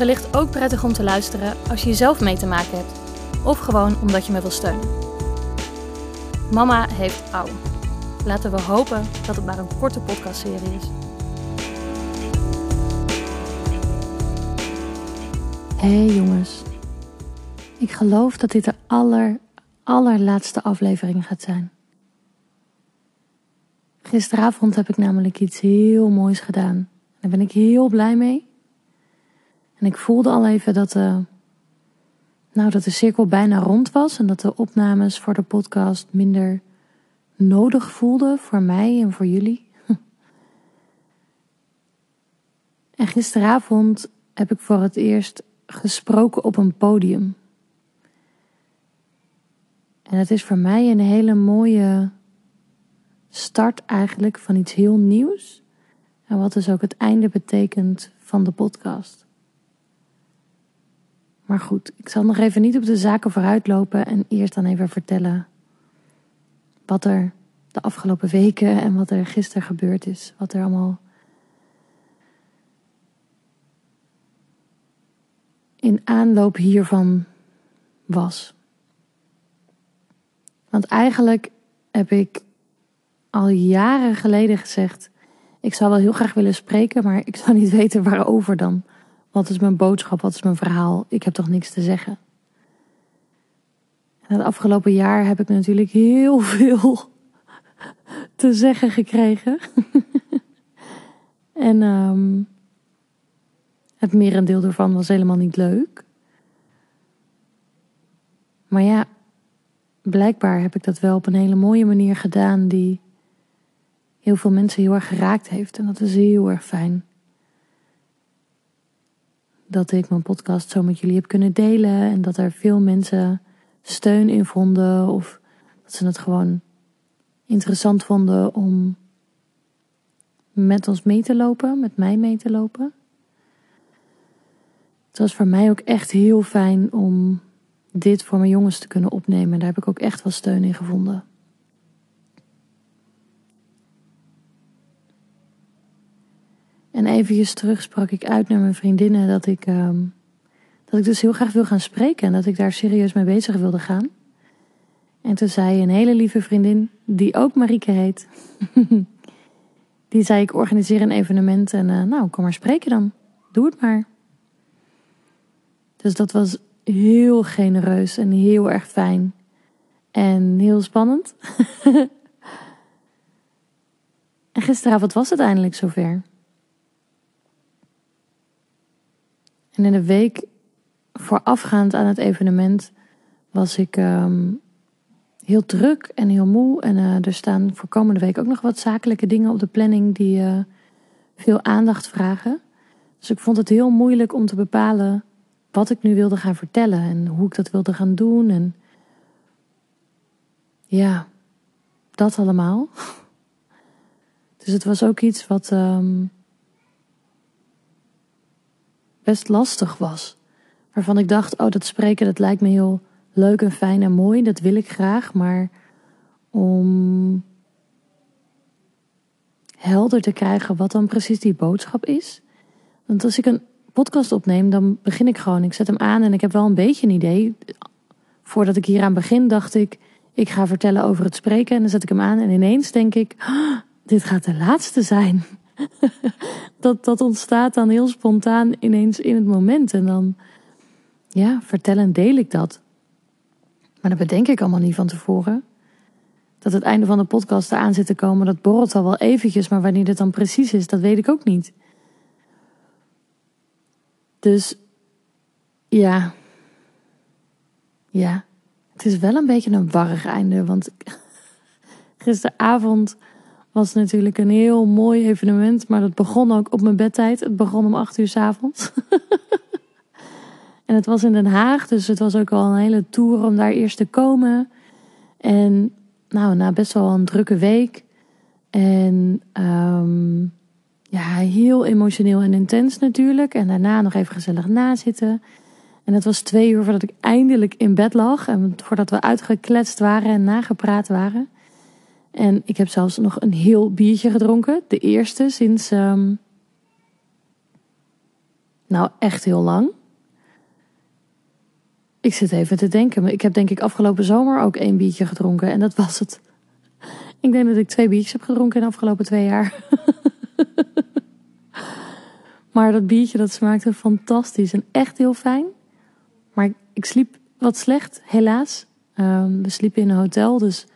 wellicht ook prettig om te luisteren als je zelf mee te maken hebt. Of gewoon omdat je me wil steunen. Mama heeft ouw. Laten we hopen dat het maar een korte podcastserie is. Hey jongens, ik geloof dat dit de aller, allerlaatste aflevering gaat zijn. Gisteravond heb ik namelijk iets heel moois gedaan. Daar ben ik heel blij mee. En ik voelde al even dat de, nou, dat de cirkel bijna rond was en dat de opnames voor de podcast minder nodig voelden voor mij en voor jullie. En gisteravond heb ik voor het eerst gesproken op een podium. En het is voor mij een hele mooie start eigenlijk van iets heel nieuws. En wat dus ook het einde betekent van de podcast. Maar goed, ik zal nog even niet op de zaken vooruitlopen en eerst dan even vertellen wat er de afgelopen weken en wat er gisteren gebeurd is. Wat er allemaal in aanloop hiervan was. Want eigenlijk heb ik al jaren geleden gezegd: ik zou wel heel graag willen spreken, maar ik zou niet weten waarover dan. Wat is mijn boodschap? Wat is mijn verhaal? Ik heb toch niks te zeggen. En het afgelopen jaar heb ik natuurlijk heel veel te zeggen gekregen. en um, het merendeel ervan was helemaal niet leuk. Maar ja, blijkbaar heb ik dat wel op een hele mooie manier gedaan die heel veel mensen heel erg geraakt heeft. En dat is heel erg fijn. Dat ik mijn podcast zo met jullie heb kunnen delen en dat er veel mensen steun in vonden of dat ze het gewoon interessant vonden om met ons mee te lopen, met mij mee te lopen. Het was voor mij ook echt heel fijn om dit voor mijn jongens te kunnen opnemen. Daar heb ik ook echt wel steun in gevonden. En eventjes terug sprak ik uit naar mijn vriendinnen dat ik, um, dat ik dus heel graag wil gaan spreken en dat ik daar serieus mee bezig wilde gaan. En toen zei een hele lieve vriendin, die ook Marieke heet, die zei ik organiseer een evenement en uh, nou kom maar spreken dan. Doe het maar. Dus dat was heel genereus en heel erg fijn. En heel spannend. en gisteravond was het eindelijk zover. En in de week voorafgaand aan het evenement was ik um, heel druk en heel moe. En uh, er staan voor komende week ook nog wat zakelijke dingen op de planning die uh, veel aandacht vragen. Dus ik vond het heel moeilijk om te bepalen wat ik nu wilde gaan vertellen en hoe ik dat wilde gaan doen. En ja, dat allemaal. Dus het was ook iets wat um, best lastig was. Waarvan ik dacht, oh dat spreken dat lijkt me heel leuk en fijn en mooi. Dat wil ik graag. Maar om helder te krijgen wat dan precies die boodschap is. Want als ik een podcast opneem, dan begin ik gewoon. Ik zet hem aan en ik heb wel een beetje een idee. Voordat ik hier aan begin, dacht ik, ik ga vertellen over het spreken. En dan zet ik hem aan en ineens denk ik, oh, dit gaat de laatste zijn. Dat, dat ontstaat dan heel spontaan ineens in het moment. En dan, ja, vertel en deel ik dat. Maar dat bedenk ik allemaal niet van tevoren. Dat het einde van de podcast eraan zit te komen, dat borrelt al wel eventjes. Maar wanneer dit dan precies is, dat weet ik ook niet. Dus ja. Ja. Het is wel een beetje een warrig einde. Want gisteravond was natuurlijk een heel mooi evenement. Maar dat begon ook op mijn bedtijd. Het begon om acht uur s avonds. En het was in Den Haag, dus het was ook al een hele tour om daar eerst te komen. En nou, na best wel een drukke week. En um, ja, heel emotioneel en intens natuurlijk. En daarna nog even gezellig nazitten. En het was twee uur voordat ik eindelijk in bed lag. En voordat we uitgekletst waren en nagepraat waren. En ik heb zelfs nog een heel biertje gedronken. De eerste sinds. Um, nou, echt heel lang. Ik zit even te denken. Ik heb denk ik afgelopen zomer ook één biertje gedronken. En dat was het. Ik denk dat ik twee biertjes heb gedronken in de afgelopen twee jaar. maar dat biertje dat smaakte fantastisch en echt heel fijn. Maar ik sliep wat slecht, helaas. Um, we sliepen in een hotel, dus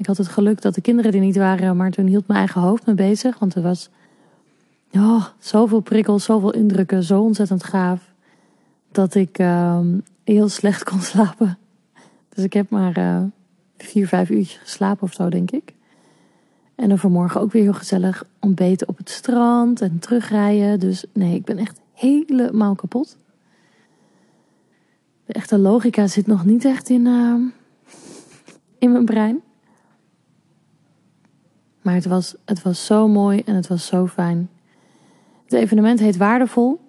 ik had het geluk dat de kinderen er niet waren. Maar toen hield mijn eigen hoofd me bezig, want er was oh, zoveel prikkels, zoveel indrukken, zo ontzettend gaaf. Dat ik um, heel slecht kon slapen. Dus ik heb maar uh, vier, vijf uurtjes geslapen of zo, denk ik. En dan vanmorgen ook weer heel gezellig ontbeten op het strand en terugrijden. Dus nee, ik ben echt helemaal kapot. De echte logica zit nog niet echt in, uh, in mijn brein. Maar het was, het was zo mooi en het was zo fijn. Het evenement heet Waardevol.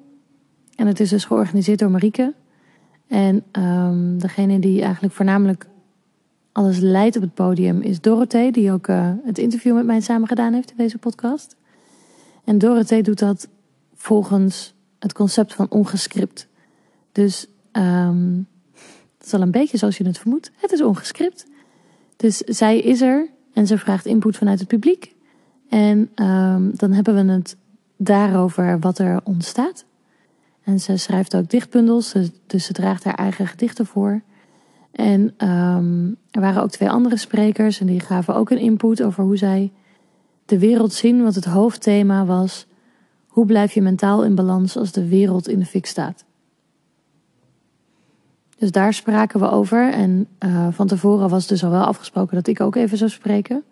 En het is dus georganiseerd door Marieke. En um, degene die eigenlijk voornamelijk alles leidt op het podium is Dorothee, die ook uh, het interview met mij samen gedaan heeft in deze podcast. En Dorothee doet dat volgens het concept van ongescript. Dus um, het is al een beetje zoals je het vermoedt. Het is ongescript. Dus zij is er en ze vraagt input vanuit het publiek. En um, dan hebben we het daarover wat er ontstaat. En ze schrijft ook dichtbundels, dus ze draagt haar eigen gedichten voor. En um, er waren ook twee andere sprekers en die gaven ook een input over hoe zij de wereld zien. Want het hoofdthema was: hoe blijf je mentaal in balans als de wereld in de fik staat? Dus daar spraken we over. En uh, van tevoren was dus al wel afgesproken dat ik ook even zou spreken.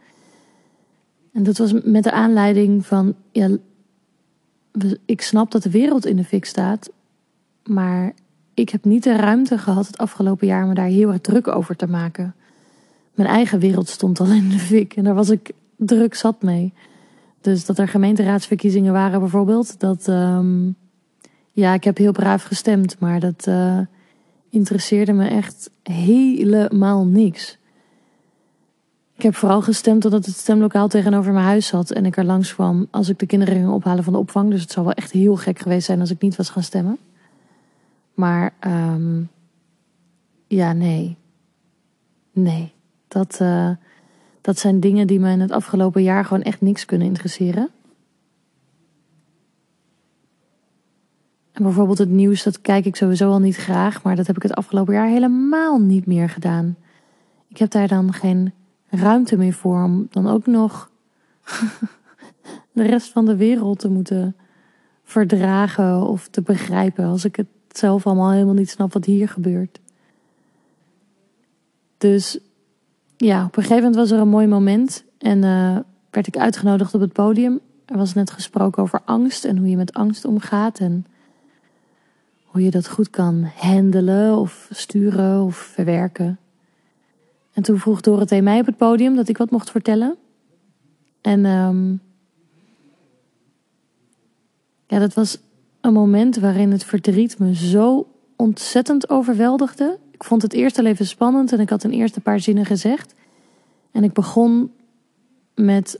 En dat was met de aanleiding van: ja, ik snap dat de wereld in de fik staat, maar ik heb niet de ruimte gehad het afgelopen jaar om me daar heel erg druk over te maken. Mijn eigen wereld stond al in de fik en daar was ik druk zat mee. Dus dat er gemeenteraadsverkiezingen waren bijvoorbeeld, dat um, ja, ik heb heel braaf gestemd, maar dat uh, interesseerde me echt helemaal niks. Ik heb vooral gestemd omdat het stemlokaal tegenover mijn huis zat en ik er langs kwam als ik de kinderen ging ophalen van de opvang. Dus het zou wel echt heel gek geweest zijn als ik niet was gaan stemmen. Maar um, ja, nee. Nee. Dat, uh, dat zijn dingen die me in het afgelopen jaar gewoon echt niks kunnen interesseren. Bijvoorbeeld het nieuws, dat kijk ik sowieso al niet graag, maar dat heb ik het afgelopen jaar helemaal niet meer gedaan. Ik heb daar dan geen ruimte meer voor om dan ook nog de rest van de wereld te moeten verdragen of te begrijpen als ik het zelf allemaal helemaal niet snap wat hier gebeurt. Dus ja, op een gegeven moment was er een mooi moment en uh, werd ik uitgenodigd op het podium. Er was net gesproken over angst en hoe je met angst omgaat en hoe je dat goed kan handelen of sturen of verwerken. En toen vroeg Dorothee mij op het podium dat ik wat mocht vertellen. En um, ja, dat was een moment waarin het verdriet me zo ontzettend overweldigde. Ik vond het eerst al even spannend en ik had een eerste paar zinnen gezegd. En ik begon met.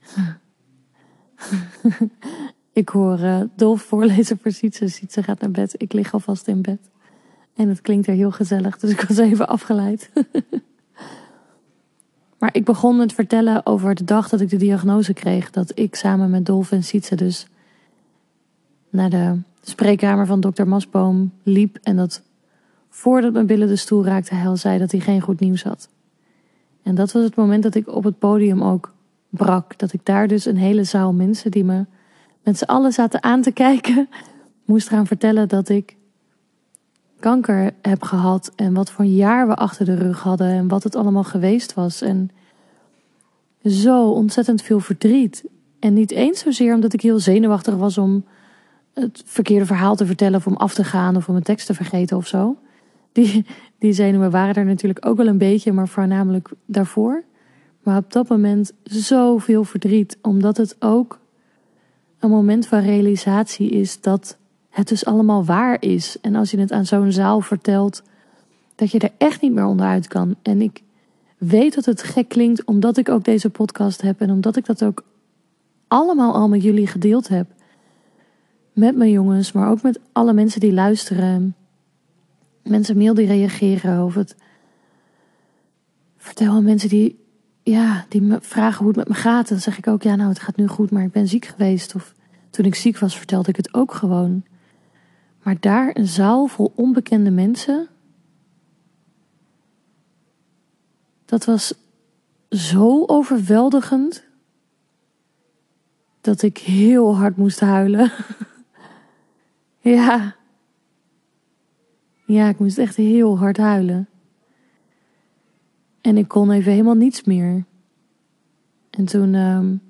ik hoor uh, Dolf voorlezen voor Sietse. Sietse gaat naar bed. Ik lig alvast in bed. En het klinkt er heel gezellig, dus ik was even afgeleid. Maar ik begon met vertellen over de dag dat ik de diagnose kreeg. Dat ik samen met Dolf en Sietse dus naar de spreekkamer van dokter Masboom liep. En dat voordat mijn billen de stoel raakte, hij al zei dat hij geen goed nieuws had. En dat was het moment dat ik op het podium ook brak. Dat ik daar dus een hele zaal mensen die me met z'n allen zaten aan te kijken, moest gaan vertellen dat ik kanker heb gehad en wat voor een jaar we achter de rug hadden en wat het allemaal geweest was. En zo ontzettend veel verdriet. En niet eens zozeer omdat ik heel zenuwachtig was om het verkeerde verhaal te vertellen of om af te gaan of om een tekst te vergeten of zo. Die, die zenuwen waren er natuurlijk ook wel een beetje, maar voornamelijk daarvoor. Maar op dat moment zoveel verdriet, omdat het ook een moment van realisatie is dat het dus allemaal waar is. En als je het aan zo'n zaal vertelt, dat je er echt niet meer onderuit kan. En ik weet dat het gek klinkt, omdat ik ook deze podcast heb en omdat ik dat ook allemaal al met jullie gedeeld heb. Met mijn jongens, maar ook met alle mensen die luisteren. Mensen mail die reageren of het. Vertel aan mensen die, ja, die me vragen hoe het met me gaat. Dan zeg ik ook, ja, nou, het gaat nu goed, maar ik ben ziek geweest. Of toen ik ziek was, vertelde ik het ook gewoon. Maar daar een zaal vol onbekende mensen. Dat was zo overweldigend dat ik heel hard moest huilen. ja. Ja, ik moest echt heel hard huilen. En ik kon even helemaal niets meer. En toen um,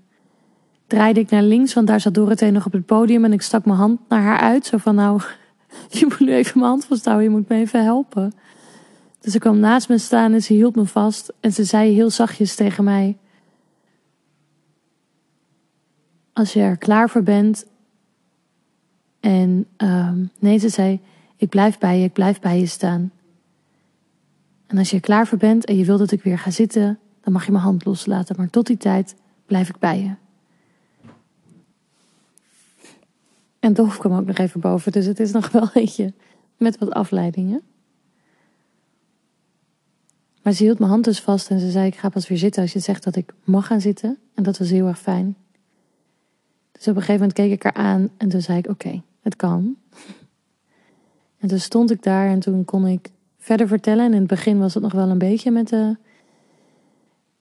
draaide ik naar links, want daar zat Dorothee nog op het podium. En ik stak mijn hand naar haar uit. Zo van, nou, je moet nu even mijn hand vasthouden. Je moet me even helpen. Dus ze kwam naast me staan en ze hield me vast. En ze zei heel zachtjes tegen mij... Als je er klaar voor bent... En um, nee, ze zei... Ik blijf bij je, ik blijf bij je staan. En als je er klaar voor bent en je wilt dat ik weer ga zitten... dan mag je mijn hand loslaten. Maar tot die tijd blijf ik bij je. En Dolf kwam ook nog even boven. Dus het is nog wel eentje met wat afleidingen. Maar ze hield mijn hand dus vast en ze zei: Ik ga pas weer zitten als je zegt dat ik mag gaan zitten. En dat was heel erg fijn. Dus op een gegeven moment keek ik haar aan en toen zei ik: Oké, het kan. En toen stond ik daar en toen kon ik verder vertellen. En in het begin was het nog wel een beetje met de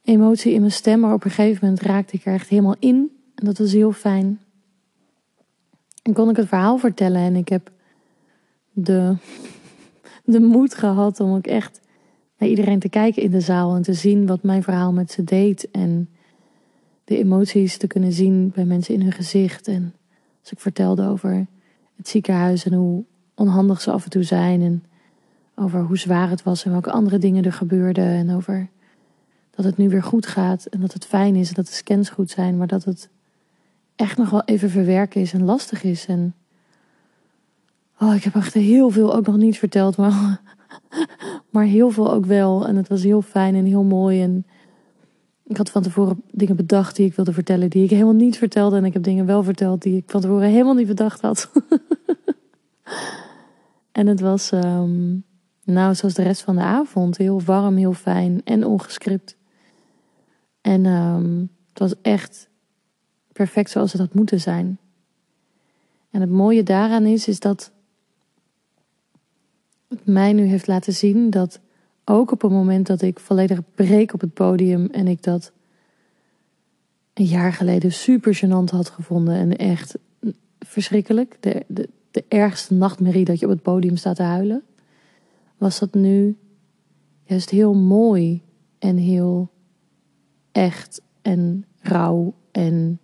emotie in mijn stem. Maar op een gegeven moment raakte ik er echt helemaal in. En dat was heel fijn. En kon ik het verhaal vertellen. En ik heb de, de moed gehad om ook echt naar iedereen te kijken in de zaal. En te zien wat mijn verhaal met ze deed. En de emoties te kunnen zien bij mensen in hun gezicht. En als ik vertelde over het ziekenhuis en hoe onhandig ze af en toe zijn. En over hoe zwaar het was en welke andere dingen er gebeurden. En over dat het nu weer goed gaat en dat het fijn is en dat de scans goed zijn. Maar dat het echt nog wel even verwerken is en lastig is. En oh, ik heb echt heel veel ook nog niet verteld, maar, maar heel veel ook wel. En het was heel fijn en heel mooi. En ik had van tevoren dingen bedacht die ik wilde vertellen, die ik helemaal niet vertelde. En ik heb dingen wel verteld die ik van tevoren helemaal niet bedacht had. en het was, um, nou, zoals de rest van de avond, heel warm, heel fijn en ongescript. En um, het was echt perfect zoals het had moeten zijn. En het mooie daaraan is, is dat het mij nu heeft laten zien dat ook op het moment dat ik volledig breek op het podium en ik dat een jaar geleden super gênant had gevonden en echt verschrikkelijk, de, de, de ergste nachtmerrie dat je op het podium staat te huilen, was dat nu juist heel mooi en heel echt en rauw en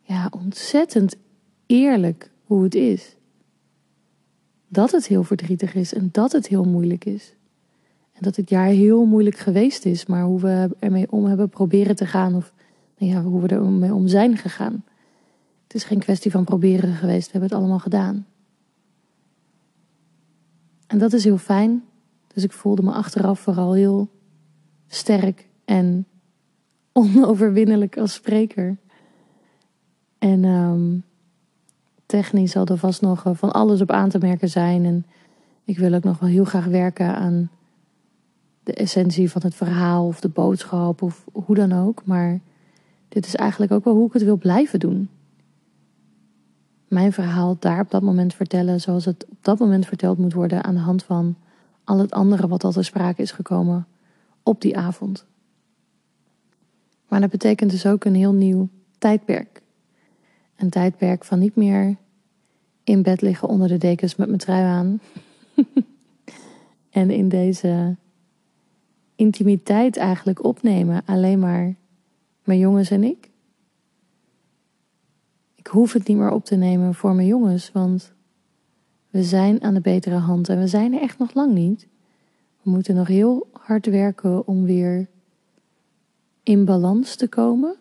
ja, ontzettend eerlijk hoe het is. Dat het heel verdrietig is en dat het heel moeilijk is. En dat het jaar heel moeilijk geweest is, maar hoe we ermee om hebben proberen te gaan, of nou ja, hoe we ermee om zijn gegaan. Het is geen kwestie van proberen geweest, we hebben het allemaal gedaan. En dat is heel fijn. Dus ik voelde me achteraf vooral heel sterk en onoverwinnelijk als spreker. En um, technisch zal er vast nog van alles op aan te merken zijn. En ik wil ook nog wel heel graag werken aan de essentie van het verhaal of de boodschap of hoe dan ook. Maar dit is eigenlijk ook wel hoe ik het wil blijven doen. Mijn verhaal daar op dat moment vertellen zoals het op dat moment verteld moet worden aan de hand van al het andere wat al te sprake is gekomen op die avond. Maar dat betekent dus ook een heel nieuw tijdperk. Een tijdperk van niet meer in bed liggen onder de dekens met mijn trui aan. en in deze intimiteit eigenlijk opnemen. Alleen maar mijn jongens en ik. Ik hoef het niet meer op te nemen voor mijn jongens, want we zijn aan de betere hand en we zijn er echt nog lang niet. We moeten nog heel hard werken om weer in balans te komen.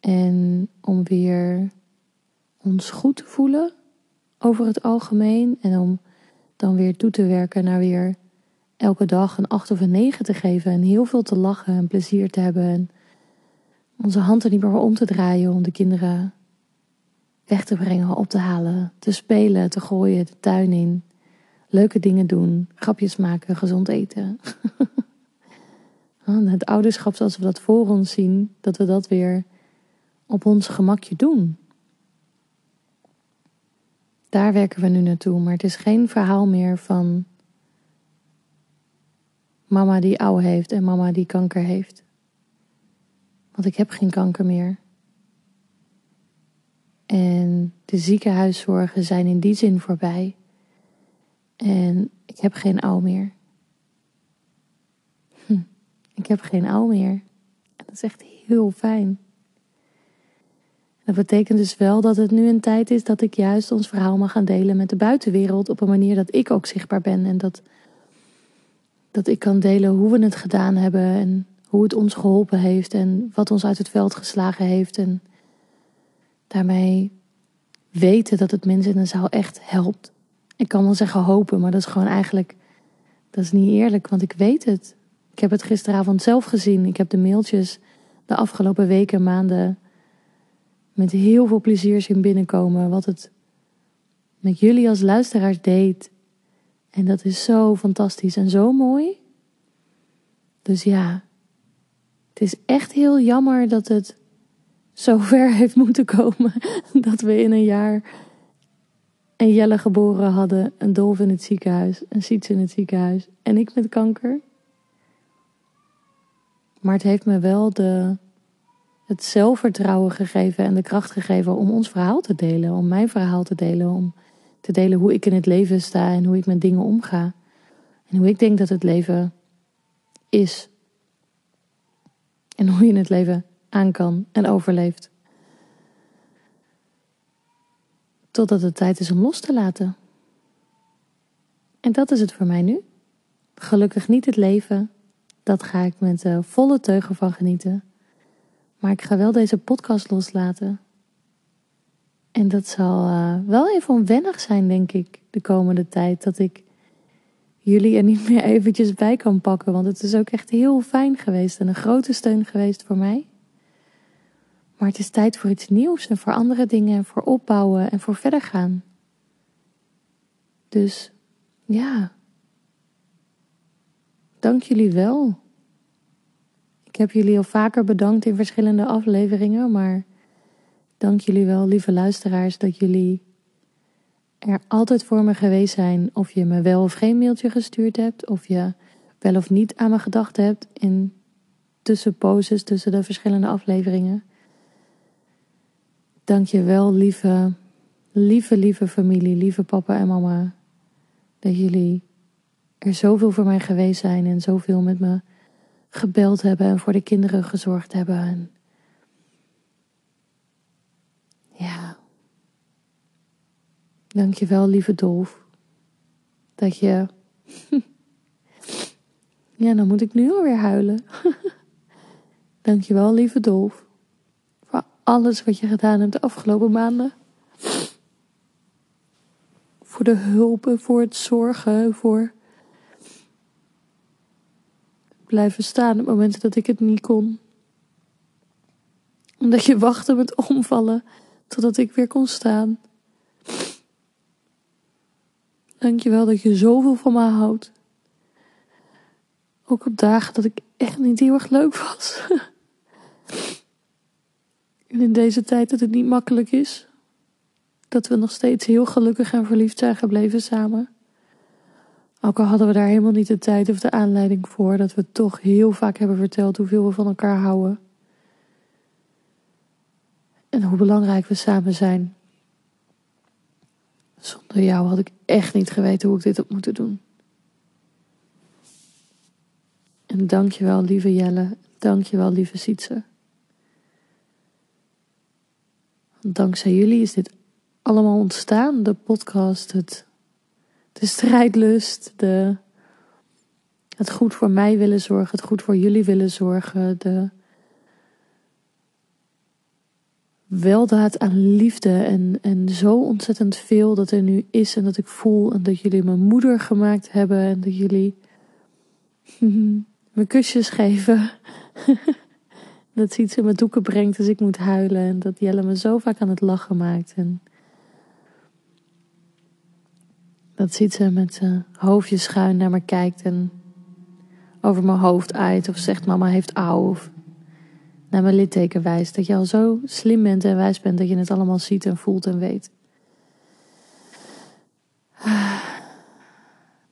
En om weer ons goed te voelen over het algemeen. En om dan weer toe te werken naar weer elke dag een acht of een negen te geven. En heel veel te lachen en plezier te hebben. En onze handen niet meer om te draaien om de kinderen weg te brengen, op te halen, te spelen, te gooien, de tuin in. Leuke dingen doen, grapjes maken, gezond eten. Het ouderschap zoals we dat voor ons zien, dat we dat weer op ons gemakje doen. Daar werken we nu naartoe, maar het is geen verhaal meer van mama die oude heeft en mama die kanker heeft. Want ik heb geen kanker meer. En de ziekenhuiszorgen zijn in die zin voorbij. En ik heb geen oude meer. Hm, ik heb geen oude meer. En dat is echt heel fijn. Dat betekent dus wel dat het nu een tijd is dat ik juist ons verhaal mag gaan delen met de buitenwereld op een manier dat ik ook zichtbaar ben en dat, dat ik kan delen hoe we het gedaan hebben en hoe het ons geholpen heeft en wat ons uit het veld geslagen heeft en daarmee weten dat het mensen in een zaal echt helpt. Ik kan wel zeggen hopen, maar dat is gewoon eigenlijk, dat is niet eerlijk, want ik weet het. Ik heb het gisteravond zelf gezien. Ik heb de mailtjes de afgelopen weken en maanden met heel veel plezier zien binnenkomen. Wat het met jullie als luisteraars deed. En dat is zo fantastisch en zo mooi. Dus ja, het is echt heel jammer dat het zo ver heeft moeten komen. Dat we in een jaar een Jelle geboren hadden, een Dolf in het ziekenhuis, een Siets in het ziekenhuis en ik met kanker. Maar het heeft me wel de het zelfvertrouwen gegeven en de kracht gegeven om ons verhaal te delen, om mijn verhaal te delen, om te delen hoe ik in het leven sta en hoe ik met dingen omga. En hoe ik denk dat het leven is. En hoe je het leven aan kan en overleeft. Totdat het tijd is om los te laten. En dat is het voor mij nu. Gelukkig niet het leven. Dat ga ik met uh, volle teugen van genieten. Maar ik ga wel deze podcast loslaten. En dat zal uh, wel even onwennig zijn, denk ik, de komende tijd. Dat ik jullie er niet meer eventjes bij kan pakken. Want het is ook echt heel fijn geweest en een grote steun geweest voor mij. Maar het is tijd voor iets nieuws en voor andere dingen en voor opbouwen en voor verder gaan. Dus ja, dank jullie wel ik heb jullie al vaker bedankt in verschillende afleveringen, maar dank jullie wel, lieve luisteraars, dat jullie er altijd voor me geweest zijn. Of je me wel of geen mailtje gestuurd hebt, of je wel of niet aan me gedacht hebt in tussenposes tussen de verschillende afleveringen. Dank je wel, lieve, lieve, lieve familie, lieve papa en mama, dat jullie er zoveel voor mij geweest zijn en zoveel met me gebeld hebben en voor de kinderen gezorgd hebben. En Dankjewel, lieve Dolf. Dat je. ja, dan moet ik nu alweer huilen. Dankjewel, lieve Dolf. Voor alles wat je gedaan hebt de afgelopen maanden. Voor de hulp, voor het zorgen, voor blijven staan op momenten dat ik het niet kon. Omdat je wachtte met omvallen totdat ik weer kon staan. Dankjewel dat je zoveel van me houdt. Ook op dagen dat ik echt niet heel erg leuk was. en in deze tijd dat het niet makkelijk is. Dat we nog steeds heel gelukkig en verliefd zijn gebleven samen. Ook al hadden we daar helemaal niet de tijd of de aanleiding voor, dat we toch heel vaak hebben verteld hoeveel we van elkaar houden. En hoe belangrijk we samen zijn. Zonder jou had ik echt niet geweten hoe ik dit had moeten doen. En dankjewel, lieve Jelle. Dankjewel, lieve Sietse. Dankzij jullie is dit allemaal ontstaan. De podcast, het, de strijdlust, de, het goed voor mij willen zorgen, het goed voor jullie willen zorgen, de weldaad aan liefde en, en zo ontzettend veel dat er nu is en dat ik voel en dat jullie mijn moeder gemaakt hebben en dat jullie me kusjes geven. dat ze iets in mijn doeken brengt als ik moet huilen en dat Jelle me zo vaak aan het lachen maakt en dat ziet ze met zijn hoofdje schuin naar me kijkt en over mijn hoofd uit of zegt mama heeft auw of naar mijn litteken wijst. Dat je al zo slim bent en wijs bent dat je het allemaal ziet en voelt en weet.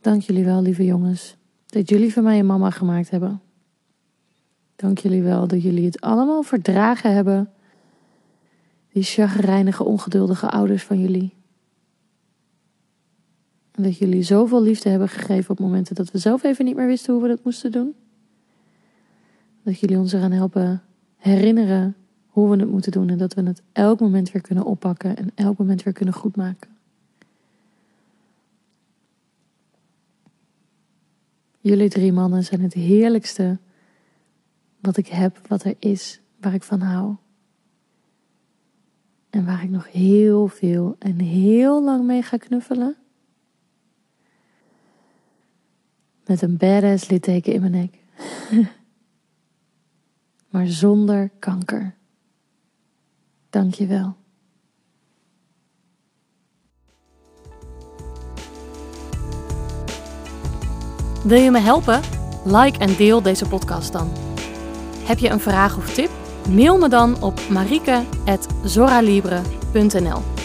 Dank jullie wel, lieve jongens, dat jullie van mij een mama gemaakt hebben. Dank jullie wel dat jullie het allemaal verdragen hebben. Die chagrijnige, ongeduldige ouders van jullie. En dat jullie zoveel liefde hebben gegeven op momenten dat we zelf even niet meer wisten hoe we dat moesten doen. Dat jullie ons eraan helpen herinneren hoe we het moeten doen en dat we het elk moment weer kunnen oppakken en elk moment weer kunnen goedmaken. Jullie drie mannen zijn het heerlijkste wat ik heb, wat er is, waar ik van hou. En waar ik nog heel veel en heel lang mee ga knuffelen. Met een badass litteken in mijn nek. maar zonder kanker. Dank je wel. Wil je me helpen? Like en deel deze podcast dan. Heb je een vraag of tip? Mail me dan op marike.zoralibre.nl